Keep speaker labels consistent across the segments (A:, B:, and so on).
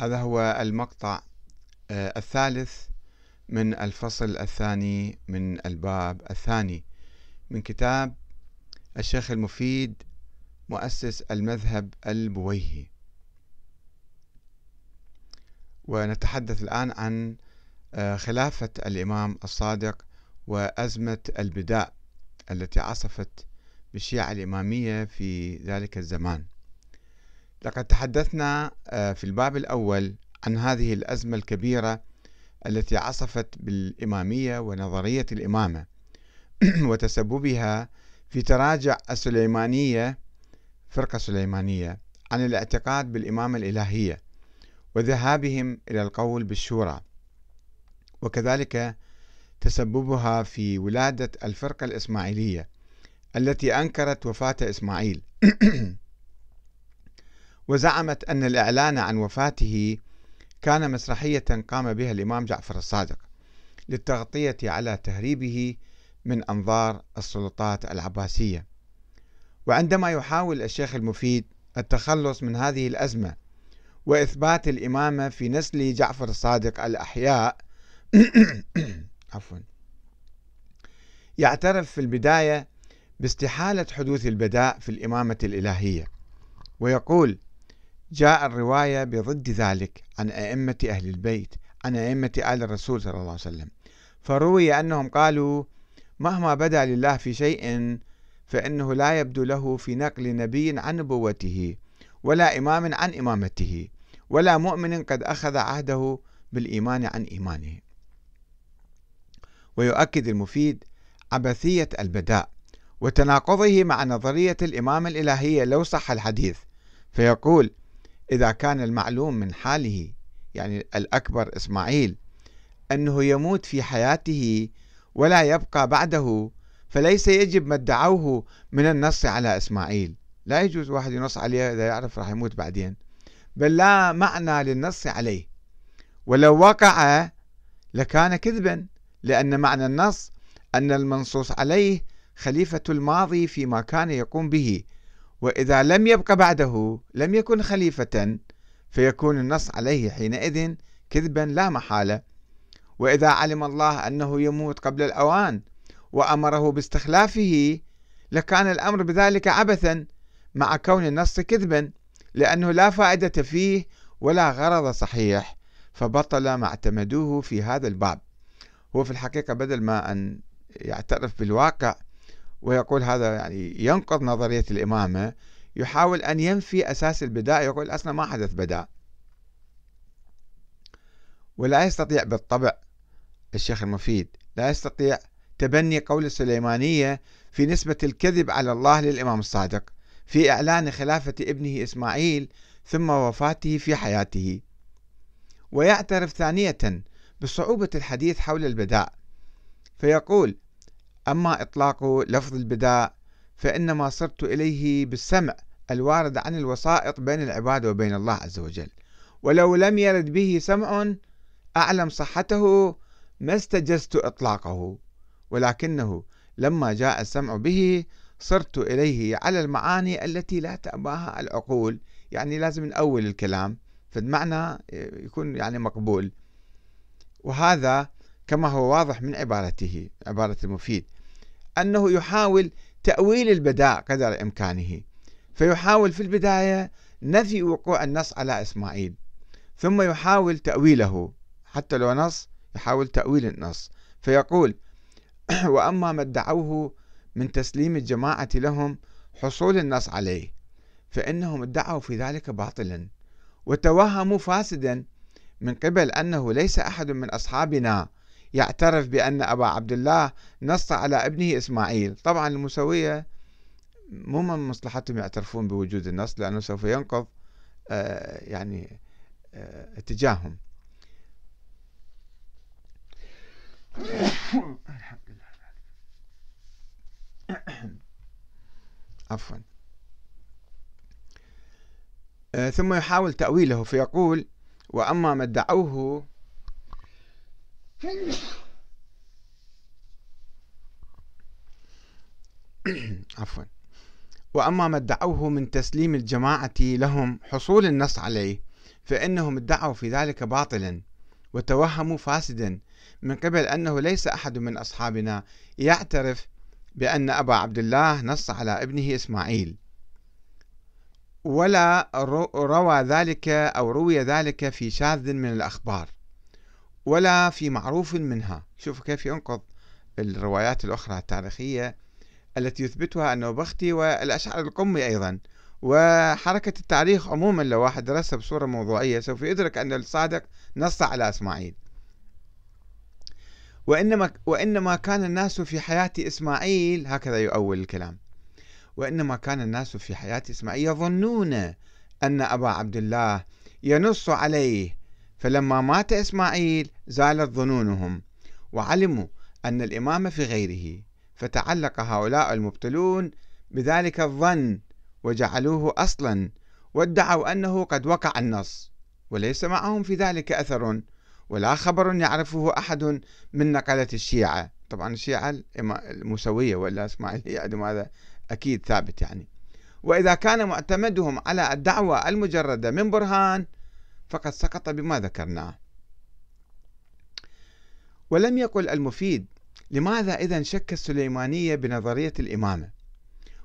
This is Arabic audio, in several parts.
A: هذا هو المقطع آه، الثالث من الفصل الثاني من الباب الثاني من كتاب الشيخ المفيد مؤسس المذهب البويهي. ونتحدث الآن عن آه، خلافة الإمام الصادق وأزمة البداء التي عصفت بالشيعة الإمامية في ذلك الزمان. لقد تحدثنا آه، في الباب الأول عن هذه الأزمة الكبيرة التي عصفت بالإمامية ونظرية الإمامة وتسببها في تراجع السليمانية فرقة سليمانية عن الاعتقاد بالإمامة الإلهية وذهابهم إلى القول بالشورى. وكذلك تسببها في ولادة الفرقة الإسماعيلية التي أنكرت وفاة إسماعيل. وزعمت أن الإعلان عن وفاته كان مسرحية قام بها الإمام جعفر الصادق للتغطية على تهريبه من أنظار السلطات العباسية. وعندما يحاول الشيخ المفيد التخلص من هذه الأزمة وإثبات الإمامة في نسل جعفر الصادق الأحياء عفوا يعترف في البداية باستحالة حدوث البداء في الإمامة الإلهية ويقول جاء الرواية بضد ذلك عن أئمة أهل البيت عن أئمة آل الرسول صلى الله عليه وسلم. فروي أنهم قالوا مهما بدا لله في شيء فإنه لا يبدو له في نقل نبي عن نبوته ولا إمام عن إمامته ولا مؤمن قد أخذ عهده بالإيمان عن إيمانه. ويؤكد المفيد عبثية البداء وتناقضه مع نظرية الإمامة الإلهية لو صح الحديث فيقول إذا كان المعلوم من حاله يعني الأكبر إسماعيل أنه يموت في حياته ولا يبقى بعده فليس يجب ما ادعوه من النص على إسماعيل. لا يجوز واحد ينص عليه إذا يعرف راح يموت بعدين. بل لا معنى للنص عليه. ولو وقع لكان كذبا لأن معنى النص أن المنصوص عليه خليفة الماضي فيما كان يقوم به. وإذا لم يبق بعده لم يكن خليفة فيكون النص عليه حينئذ كذبا لا محالة. وإذا علم الله أنه يموت قبل الأوان وأمره باستخلافه لكان الأمر بذلك عبثا مع كون النص كذبا لأنه لا فائدة فيه ولا غرض صحيح. فبطل ما اعتمدوه في هذا الباب. هو في الحقيقة بدل ما أن يعترف بالواقع ويقول هذا يعني ينقض نظرية الإمامة يحاول أن ينفي أساس البداء يقول أصلا ما حدث بداء. ولا يستطيع بالطبع الشيخ المفيد لا يستطيع تبني قول السليمانية في نسبة الكذب على الله للإمام الصادق في إعلان خلافة ابنه إسماعيل ثم وفاته في حياته. ويعترف ثانية بصعوبة الحديث حول البداء فيقول أما إطلاق لفظ البداء فإنما صرت إليه بالسمع الوارد عن الوسائط بين العباد وبين الله عز وجل. ولو لم يرد به سمع أعلم صحته ما استجزت إطلاقه. ولكنه لما جاء السمع به صرت إليه على المعاني التي لا تأباها العقول. يعني لازم نأول الكلام فالمعنى يكون يعني مقبول. وهذا كما هو واضح من عبارته عبارة المفيد أنه يحاول تأويل البداء قدر إمكانه. فيحاول في البداية نفي وقوع النص على إسماعيل ثم يحاول تأويله. حتى لو نص يحاول تأويل النص. فيقول وأما ما ادعوه من تسليم الجماعة لهم حصول النص عليه فإنهم ادعوا في ذلك باطلا وتوهموا فاسدا من قبل أنه ليس أحد من أصحابنا يعترف بأن أبا عبد الله نص على ابنه إسماعيل. طبعا المسوية مو من مصلحتهم يعترفون بوجود النص لأنه سوف ينقض آه، يعني آه، اتجاههم. عفوا. آه، ثم يحاول تأويله فيقول وأما ما ادعوه عفوا. وأما ما ادعوه من تسليم الجماعة لهم حصول النص عليه فإنهم ادعوا في ذلك باطلا وتوهموا فاسدا من قبل أنه ليس أحد من أصحابنا يعترف بأن أبا عبد الله نص على ابنه إسماعيل. ولا روى ذلك أو روي ذلك في شاذ من الأخبار. ولا في معروف منها. شوفوا كيف ينقض الروايات الأخرى التاريخية التي يثبتها أنه بختي والأشعر القمي أيضا. وحركة التاريخ عموما لو واحد درسها بصورة موضوعية سوف يدرك أن الصادق نص على إسماعيل. وإنما, وإنما كان الناس في حياة إسماعيل هكذا يؤول الكلام. وإنما كان الناس في حياة إسماعيل يظنون أن أبا عبد الله ينص عليه فلما مات إسماعيل زالت ظنونهم وعلموا أن الإمام في غيره فتعلق هؤلاء المبطلون بذلك الظن وجعلوه أصلا وادعوا أنه قد وقع النص وليس معهم في ذلك أثر ولا خبر يعرفه أحد من نقلة الشيعة. طبعا الشيعة المسوية ولا إسماعيلية عندهم هذا أكيد ثابت يعني. وإذا كان معتمدهم على الدعوة المجردة من برهان فقد سقط بما ذكرناه. ولم يقل المفيد لماذا إذا شك السليمانية بنظرية الإمامة؟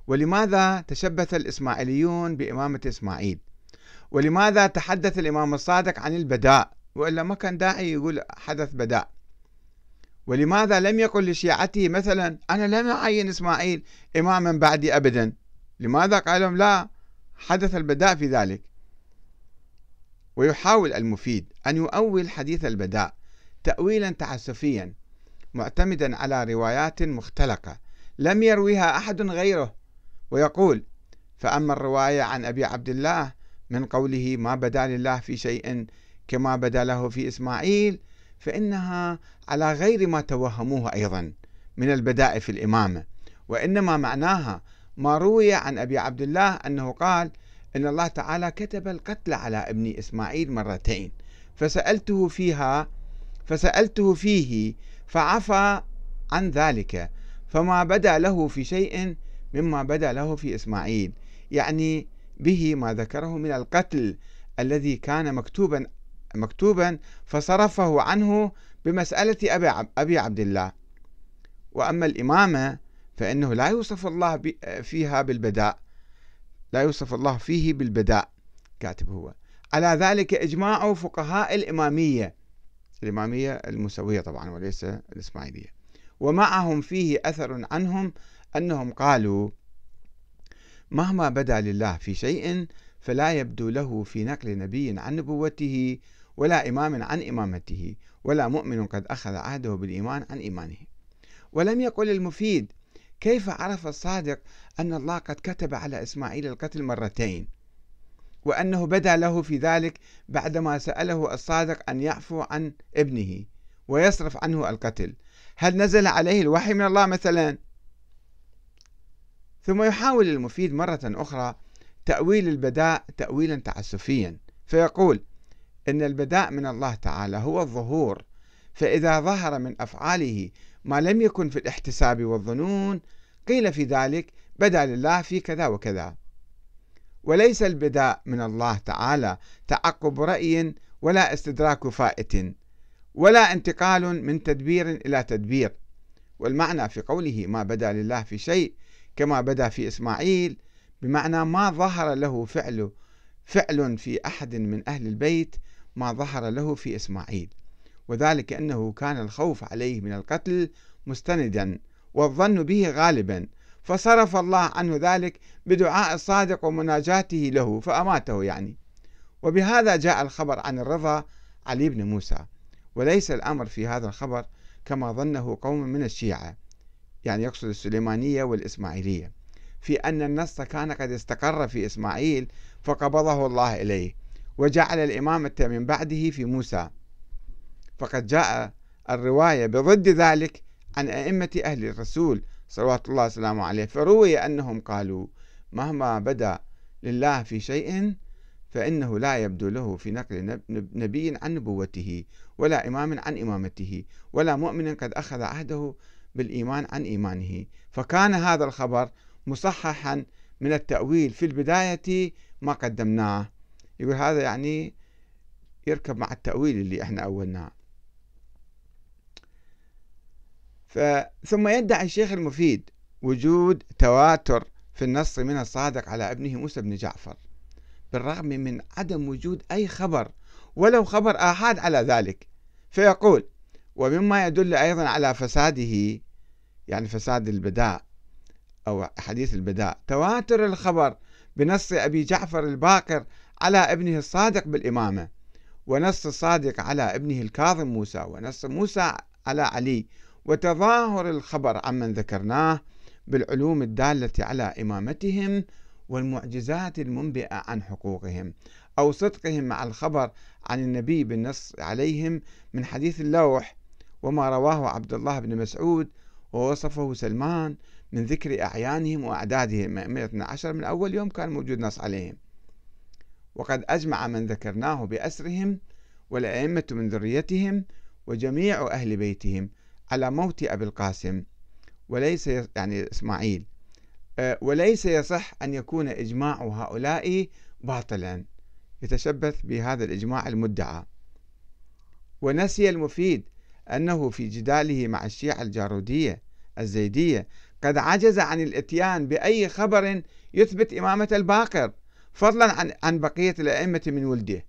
A: ولماذا تشبث الإسماعيليون بإمامة إسماعيل؟ ولماذا تحدث الإمام الصادق عن البداء؟ وإلا ما كان داعي يقول حدث بداء. ولماذا لم يقل لشيعته مثلا أنا لم أعين إسماعيل إماما بعدي أبدا؟ لماذا قال لهم لا حدث البداء في ذلك؟ ويحاول المفيد أن يؤول حديث البداء تأويلا تعسفيا معتمدا على روايات مختلقة لم يرويها أحد غيره. ويقول فأما الرواية عن أبي عبد الله من قوله ما بدا لله في شيء كما بدا له في إسماعيل فإنها على غير ما توهموه أيضا من البداء في الإمامة وإنما معناها ما روي عن أبي عبد الله أنه قال إن الله تعالى كتب القتل على ابن إسماعيل مرتين. فسألته فيها فسألته فيه فعفى عن ذلك. فما بدا له في شيء مما بدا له في إسماعيل. يعني به ما ذكره من القتل الذي كان مكتوبا مكتوبا فصرفه عنه بمسألة أبي, أبي عبد الله. وأما الإمامة فإنه لا يوصف الله فيها بالبداء. لا يوصف الله فيه بالبداء كاتب هو. على ذلك إجماع فقهاء الإمامية. الإمامية المسوية طبعا وليس الإسماعيلية. ومعهم فيه أثر عنهم أنهم قالوا مهما بدا لله في شيء فلا يبدو له في نقل نبي عن نبوته ولا إمام عن إمامته ولا مؤمن قد أخذ عهده بالإيمان عن إيمانه. ولم يقل المفيد كيف عرف الصادق أن الله قد كتب على إسماعيل القتل مرتين؟ وأنه بدا له في ذلك بعدما سأله الصادق أن يعفو عن ابنه ويصرف عنه القتل. هل نزل عليه الوحي من الله مثلا؟ ثم يحاول المفيد مرة أخرى تأويل البداء تأويلا تعسفيا فيقول إن البداء من الله تعالى هو الظهور فإذا ظهر من أفعاله ما لم يكن في الاحتساب والظنون قيل في ذلك بدا لله في كذا وكذا. وليس البداء من الله تعالى تعقب رأي ولا استدراك فائت ولا انتقال من تدبير إلى تدبير. والمعنى في قوله ما بدا لله في شيء كما بدا في إسماعيل بمعنى ما ظهر له فعل فعل في أحد من أهل البيت ما ظهر له في إسماعيل. وذلك أنه كان الخوف عليه من القتل مستندا والظن به غالبا فصرف الله عنه ذلك بدعاء الصادق ومناجاته له فأماته يعني. وبهذا جاء الخبر عن الرضا علي بن موسى. وليس الأمر في هذا الخبر كما ظنه قوم من الشيعة يعني يقصد السليمانية والإسماعيلية في أن النص كان قد استقر في إسماعيل فقبضه الله إليه وجعل الإمامة من بعده في موسى. فقد جاء الرواية بضد ذلك عن أئمة أهل الرسول صلوات الله وسلامه عليه فروي أنهم قالوا مهما بدا لله في شيء فإنه لا يبدو له في نقل نبي عن نبوته ولا إمام عن إمامته ولا مؤمن قد أخذ عهده بالإيمان عن إيمانه. فكان هذا الخبر مصححا من التأويل في البداية ما قدمناه. يقول هذا يعني يركب مع التأويل اللي إحنا أولناه. ثم يدعي الشيخ المفيد وجود تواتر في النص من الصادق على ابنه موسى بن جعفر بالرغم من عدم وجود أي خبر ولو خبر آحاد على ذلك. فيقول ومما يدل أيضا على فساده يعني فساد البداء أو حديث البداء تواتر الخبر بنص أبي جعفر الباقر على ابنه الصادق بالإمامة ونص الصادق على ابنه الكاظم موسى ونص موسى على علي وتظاهر الخبر عمن ذكرناه بالعلوم الدالة على إمامتهم والمعجزات المنبئة عن حقوقهم أو صدقهم مع الخبر عن النبي بالنص عليهم من حديث اللوح وما رواه عبد الله بن مسعود ووصفه سلمان من ذكر أعيانهم وأعدادهم. أئمة عشر من أول يوم كان موجود نص عليهم. وقد أجمع من ذكرناه بأسرهم والأئمة من ذريتهم وجميع أهل بيتهم على موت أبي القاسم وليس يعني إسماعيل. آه، وليس يصح أن يكون إجماع هؤلاء باطلا. يتشبث بهذا الإجماع المدعى. ونسي المفيد أنه في جداله مع الشيعة الجارودية الزيدية قد عجز عن الإتيان بأي خبر يثبت إمامة الباقر فضلا عن عن بقية الأئمة من ولده.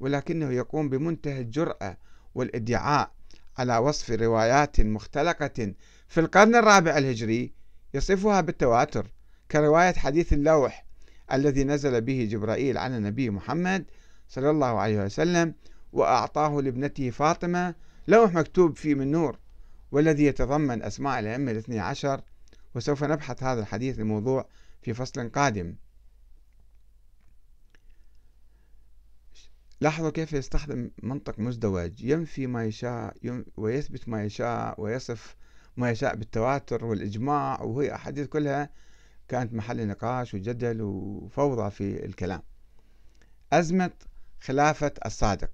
A: ولكنه يقوم بمنتهى الجرأة والادعاء على وصف روايات مختلقة في القرن الرابع الهجري يصفها بالتواتر كرواية حديث اللوح الذي نزل به جبرائيل على النبي محمد صلى الله عليه وسلم وأعطاه لابنته فاطمة لوح مكتوب فيه من نور والذي يتضمن أسماء الأئمة الاثني عشر وسوف نبحث هذا الحديث الموضوع في فصل قادم. لاحظوا كيف يستخدم منطق مزدوج. ينفي ما يشاء ويثبت ما يشاء ويصف ما يشاء بالتواتر والإجماع. وهي أحاديث كلها كانت محل نقاش وجدل وفوضى في الكلام. أزمة خلافة الصادق.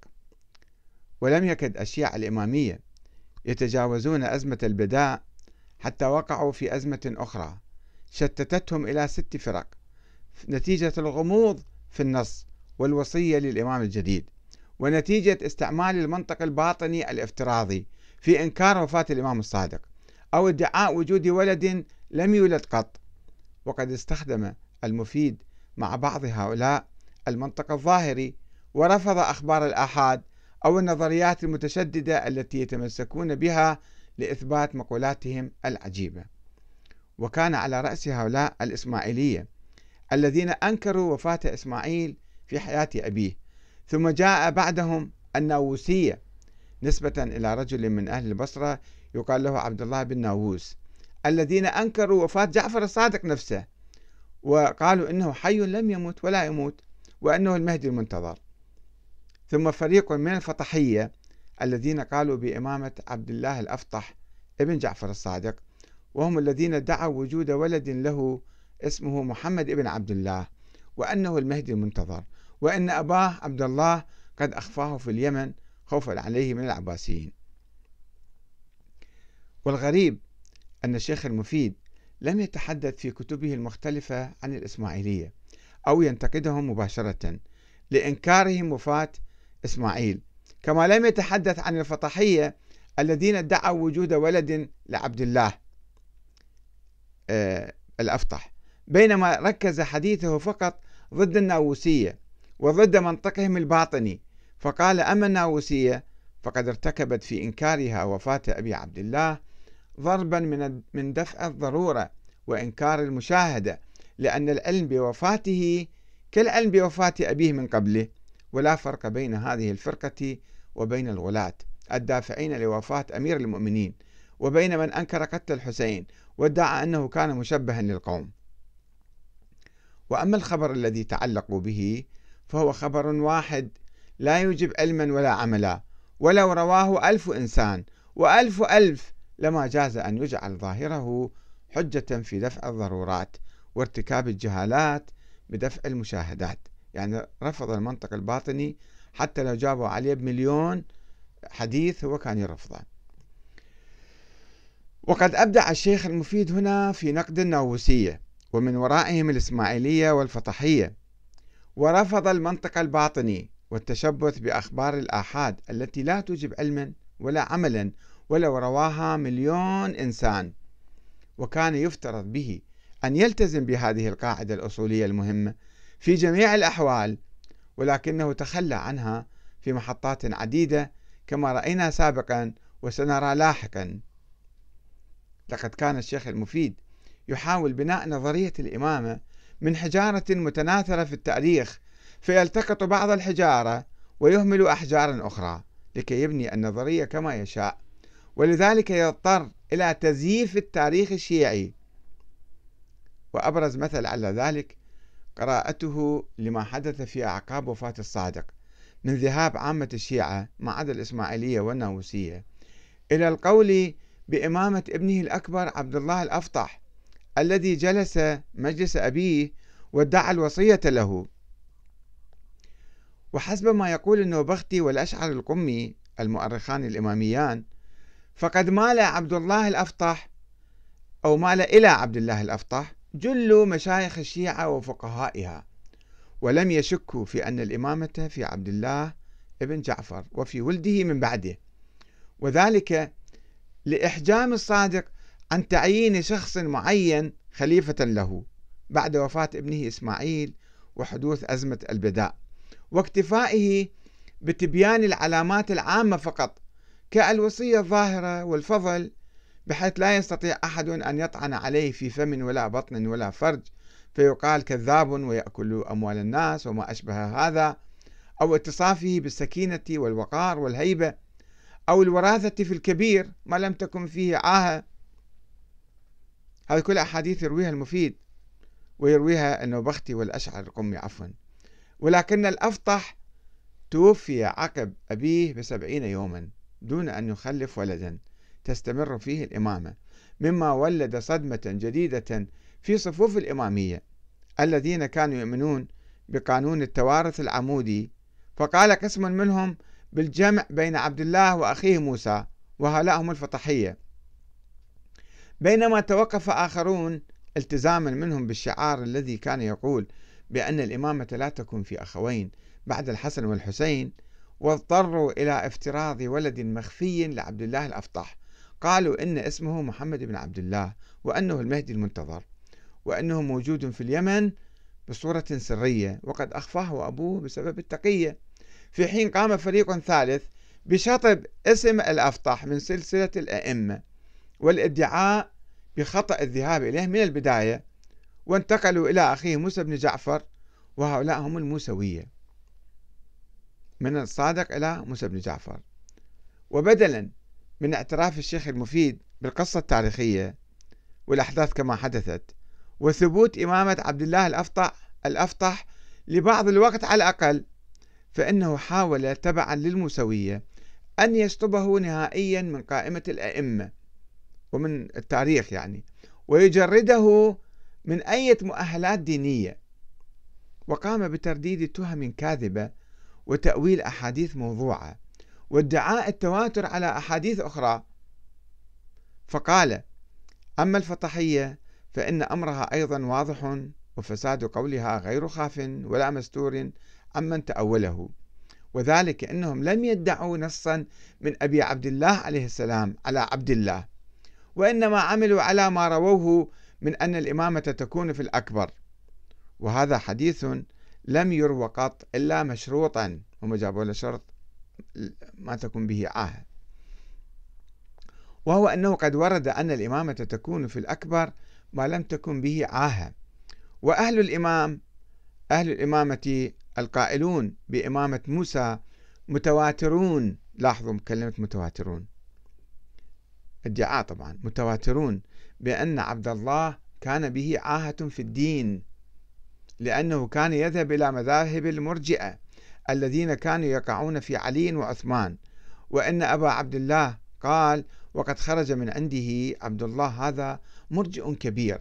A: ولم يكد الشيعة الإمامية يتجاوزون أزمة البداء حتى وقعوا في أزمة أخرى. شتتتهم إلى ست فرق. نتيجة الغموض في النص. والوصية للإمام الجديد ونتيجة استعمال المنطق الباطني الافتراضي في إنكار وفاة الإمام الصادق أو ادعاء وجود ولد لم يولد قط. وقد استخدم المفيد مع بعض هؤلاء المنطق الظاهري ورفض أخبار الآحاد أو النظريات المتشددة التي يتمسكون بها لإثبات مقولاتهم العجيبة. وكان على رأس هؤلاء الإسماعيلية الذين أنكروا وفاة إسماعيل في حياة أبيه. ثم جاء بعدهم الناووسية نسبة إلى رجل من أهل البصرة يقال له عبد الله بن ناووس الذين أنكروا وفاة جعفر الصادق نفسه وقالوا إنه حي لم يمت ولا يموت وأنه المهدي المنتظر. ثم فريق من الفطحية الذين قالوا بإمامة عبد الله الأفطح ابن جعفر الصادق وهم الذين ادعوا وجود ولد له اسمه محمد ابن عبد الله وأنه المهدي المنتظر. وأن أباه عبد الله قد أخفاه في اليمن خوفا عليه من العباسيين. والغريب أن الشيخ المفيد لم يتحدث في كتبه المختلفة عن الإسماعيلية أو ينتقدهم مباشرة لإنكارهم وفاة إسماعيل كما لم يتحدث عن الفطحية الذين ادعوا وجود ولد لعبد الله آه، الأفطح بينما ركز حديثه فقط ضد الناووسية وضد منطقهم الباطني. فقال أما الناووسية فقد ارتكبت في إنكارها وفاة أبي عبد الله ضربا من من دفع الضرورة وإنكار المشاهدة لأن العلم بوفاته كالعلم بوفاة أبيه من قبله. ولا فرق بين هذه الفرقة وبين الغلاة الدافعين لوفاة أمير المؤمنين وبين من أنكر قتل الحسين وادعى أنه كان مشبها للقوم. وأما الخبر الذي تعلقوا به فهو خبر واحد لا يوجب علما ولا عملا ولو رواه ألف إنسان وألف ألف لما جاز أن يجعل ظاهره حجة في دفع الضرورات وارتكاب الجهالات بدفع المشاهدات. يعني رفض المنطق الباطني حتى لو جابوا عليه بمليون حديث هو كان يرفضه. وقد أبدع الشيخ المفيد هنا في نقد الناووسية ومن ورائهم الإسماعيلية والفطحية ورفض المنطق الباطني والتشبث بأخبار الآحاد التي لا توجب علما ولا عملا ولو رواها مليون إنسان. وكان يفترض به أن يلتزم بهذه القاعدة الأصولية المهمة في جميع الأحوال ولكنه تخلى عنها في محطات عديدة كما رأينا سابقا وسنرى لاحقا. لقد كان الشيخ المفيد يحاول بناء نظرية الإمامة من حجارة متناثرة في التأريخ فيلتقط بعض الحجارة ويهمل أحجارا أخرى لكي يبني النظرية كما يشاء. ولذلك يضطر إلى تزييف التاريخ الشيعي. وأبرز مثل على ذلك قراءته لما حدث في أعقاب وفاة الصادق من ذهاب عامة الشيعة ما عدا الإسماعيلية والناووسية إلى القول بإمامة ابنه الأكبر عبد الله الأفطح الذي جلس مجلس أبيه وادعى الوصية له. وحسب ما يقول النوبختي والأشعر القمي المؤرخان الإماميان فقد مال عبد الله الأفطح أو مال إلى عبد الله الأفطح جل مشايخ الشيعة وفقهائها ولم يشكوا في أن الإمامة في عبد الله ابن جعفر وفي ولده من بعده. وذلك لإحجام الصادق عن تعيين شخص معين خليفة له. بعد وفاة ابنه إسماعيل وحدوث أزمة البداء. واكتفائه بتبيان العلامات العامة فقط كالوصية الظاهرة والفضل بحيث لا يستطيع أحد أن يطعن عليه في فم ولا بطن ولا فرج فيقال كذاب ويأكل أموال الناس وما أشبه هذا أو اتصافه بالسكينة والوقار والهيبة أو الوراثة في الكبير ما لم تكن فيه عاهة هذه كل أحاديث يرويها المفيد ويرويها النوبختي والأشعر القمي عفوا. ولكن الأفطح توفي عقب أبيه بسبعين يوما دون أن يخلف ولدا. تستمر فيه الإمامة. مما ولد صدمة جديدة في صفوف الإمامية الذين كانوا يؤمنون بقانون التوارث العمودي. فقال قسم منهم بالجمع بين عبد الله وأخيه موسى وهؤلاء هم الفطحية بينما توقف آخرون التزاما منهم بالشعار الذي كان يقول بأن الإمامة لا تكون في أخوين بعد الحسن والحسين واضطروا إلى افتراض ولد مخفي لعبد الله الأفطح قالوا إن اسمه محمد بن عبد الله وأنه المهدي المنتظر وأنه موجود في اليمن بصورة سرية وقد أخفاه أبوه بسبب التقية. في حين قام فريق ثالث بشطب اسم الأفطح من سلسلة الأئمة. والادعاء بخطأ الذهاب إليه من البداية وانتقلوا إلى أخيه موسى بن جعفر وهؤلاء هم الموسوية. من الصادق إلى موسى بن جعفر. وبدلا من اعتراف الشيخ المفيد بالقصة التاريخية والأحداث كما حدثت وثبوت إمامة عبد الله الأفطح الأفطح لبعض الوقت على الأقل فإنه حاول تبعا للموسوية أن يشطبه نهائيا من قائمة الأئمة. ومن التاريخ يعني. ويجرده من أي مؤهلات دينية. وقام بترديد تهم كاذبة وتأويل أحاديث موضوعة. وادعاء التواتر على أحاديث أخرى. فقال أما الفطحية فإن أمرها أيضا واضح وفساد قولها غير خاف ولا مستور عمن تأوله. وذلك أنهم لم يدعوا نصا من أبي عبد الله عليه السلام على عبد الله. وإنما عملوا على ما رووه من أن الإمامة تكون في الأكبر. وهذا حديث لم يروى قط إلا مشروطا. هم جابوا له شرط ما تكون به عاهة وهو أنه قد ورد أن الإمامة تكون في الأكبر ما لم تكن به عاهة وأهل الإمام أهل الإمامة القائلون بإمامة موسى متواترون. لاحظوا كلمة متواترون. ادعاء طبعا. متواترون بأن عبد الله كان به عاهة في الدين لأنه كان يذهب إلى مذاهب المرجئة الذين كانوا يقعون في علي وعثمان. وأن أبا عبد الله قال وقد خرج من عنده عبد الله هذا مرجئ كبير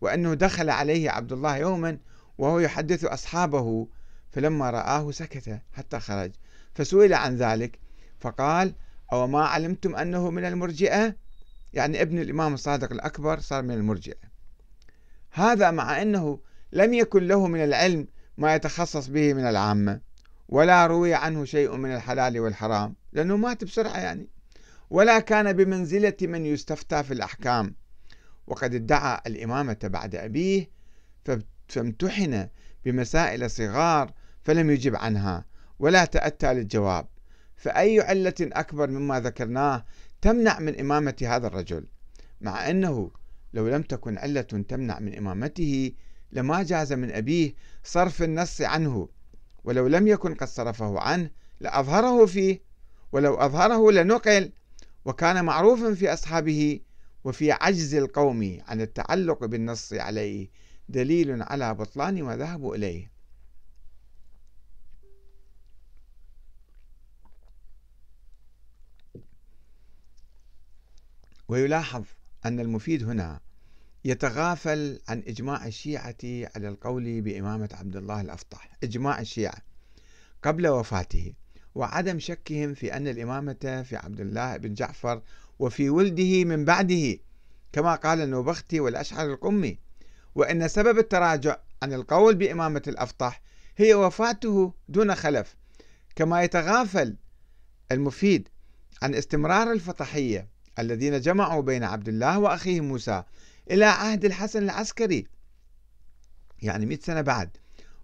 A: وأنه دخل عليه عبد الله يوما وهو يحدث أصحابه فلما رآه سكت حتى خرج. فسئل عن ذلك فقال أو ما علمتم أنه من المرجئة؟ يعني ابن الإمام الصادق الأكبر صار من المرجئة. هذا مع أنه لم يكن له من العلم ما يتخصص به من العامة ولا روي عنه شيء من الحلال والحرام لأنه مات بسرعة يعني. ولا كان بمنزلة من يستفتى في الأحكام. وقد ادعى الإمامة بعد أبيه فامتحن بمسائل صغار فلم يجب عنها ولا تأتى للجواب. فأي علة أكبر مما ذكرناه تمنع من إمامة هذا الرجل مع أنه لو لم تكن علة تمنع من إمامته لما جاز من أبيه صرف النص عنه ولو لم يكن قد صرفه عنه لأظهره فيه ولو أظهره لنقل وكان معروفا في أصحابه وفي عجز القوم عن التعلق بالنص عليه دليل على بطلان ما ذهبوا إليه. ويلاحظ أن المفيد هنا يتغافل عن إجماع الشيعة على القول بإمامة عبد الله الأفطح إجماع الشيعة قبل وفاته وعدم شكهم في أن الإمامة في عبد الله بن جعفر وفي ولده من بعده كما قال النوبختي والأشعر القمي وأن سبب التراجع عن القول بإمامة الأفطح هي وفاته دون خلف كما يتغافل المفيد عن استمرار الفطحية الذين جمعوا بين عبد الله وأخيه موسى إلى عهد الحسن العسكري. يعني مئة سنة بعد.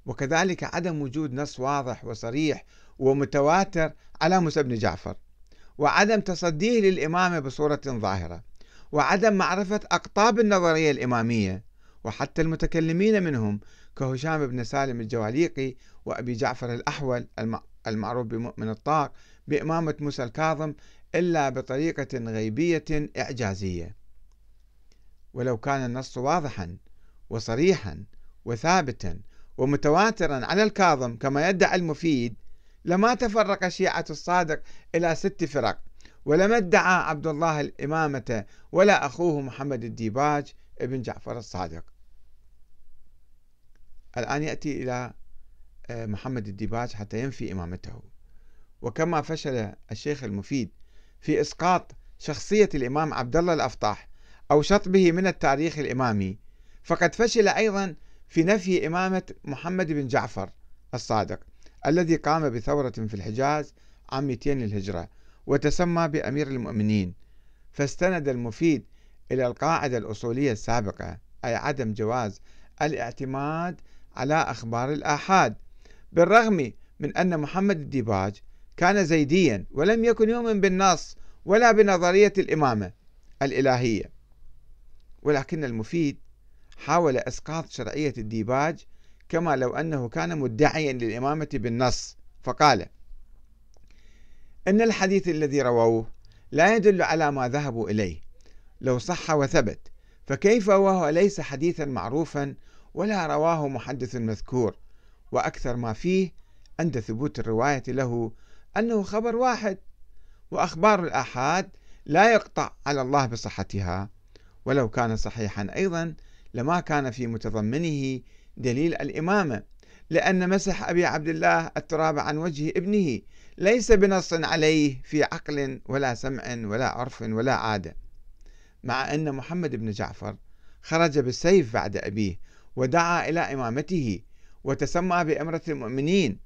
A: وكذلك عدم وجود نص واضح وصريح ومتواتر على موسى بن جعفر. وعدم تصديه للإمامة بصورة ظاهرة. وعدم معرفة أقطاب النظرية الإمامية. وحتى المتكلمين منهم كهشام بن سالم الجواليقي وأبي جعفر الأحول المعروف بمؤمن الطاق بإمامة موسى الكاظم إلا بطريقة غيبية إعجازية. ولو كان النص واضحا وصريحا وثابتا ومتواترا على الكاظم كما يدعي المفيد لما تفرق الشيعة الصادق إلى ست فرق ولما ادعى عبد الله الإمامة ولا أخوه محمد الديباج ابن جعفر الصادق. الآن يأتي إلى آه، محمد الديباج حتى ينفي إمامته. وكما فشل الشيخ المفيد في إسقاط شخصية الإمام عبد الله الأفطح أو شطبه من التاريخ الإمامي. فقد فشل أيضا في نفي إمامة محمد بن جعفر الصادق الذي قام بثورة في الحجاز عام 200 للهجرة وتسمى بأمير المؤمنين. فاستند المفيد إلى القاعدة الأصولية السابقة أي عدم جواز الاعتماد على أخبار الآحاد بالرغم من أن محمد الديباج كان زيديا ولم يكن يؤمن بالنص ولا بنظرية الإمامة الإلهية. ولكن المفيد حاول إسقاط شرعية الديباج كما لو أنه كان مدعيا للإمامة بالنص. فقال إن الحديث الذي رووه لا يدل على ما ذهبوا إليه. لو صح وثبت فكيف وهو ليس حديثا معروفا ولا رواه محدث مذكور؟ وأكثر ما فيه عند ثبوت الرواية له أنه خبر واحد وأخبار الآحاد لا يقطع على الله بصحتها. ولو كان صحيحا أيضا لما كان في متضمنه دليل الإمامة لأن مسح أبي عبد الله التراب عن وجه ابنه ليس بنص عليه في عقل ولا سمع ولا عرف ولا عادة مع أن محمد بن جعفر خرج بالسيف بعد أبيه ودعا إلى إمامته وتسمى بأمرة المؤمنين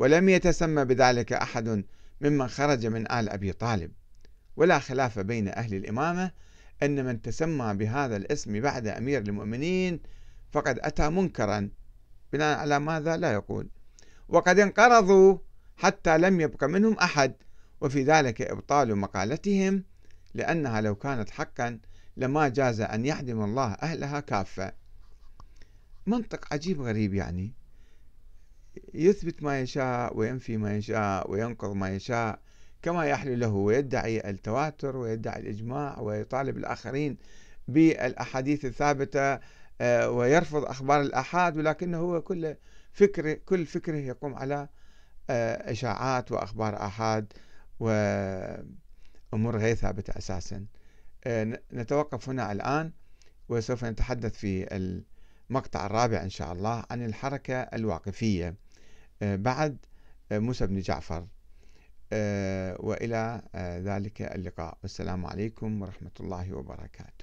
A: ولم يتسمى بذلك أحد ممن خرج من آل أبي طالب. ولا خلاف بين أهل الإمامة أن من تسمى بهذا الاسم بعد أمير المؤمنين فقد أتى منكرا بناء على ماذا؟ لا يقول. وقد انقرضوا حتى لم يبق منهم أحد وفي ذلك إبطال مقالتهم لأنها لو كانت حقا لما جاز أن يحدم الله أهلها كافة. منطق عجيب غريب يعني. يثبت ما يشاء وينفي ما يشاء وينقض ما يشاء كما يحلو له ويدعي التواتر ويدعي الإجماع ويطالب الآخرين بالأحاديث الثابتة آه، ويرفض أخبار الآحاد ولكنه هو كل فكره كل فكره يقوم على آه، إشاعات وأخبار آحاد وأمور غير ثابتة أساسا. آه، نتوقف هنا الآن وسوف نتحدث في المقطع الرابع إن شاء الله عن الحركة الواقفية. بعد موسى بن جعفر. وإلى ذلك اللقاء. والسلام عليكم ورحمة الله وبركاته.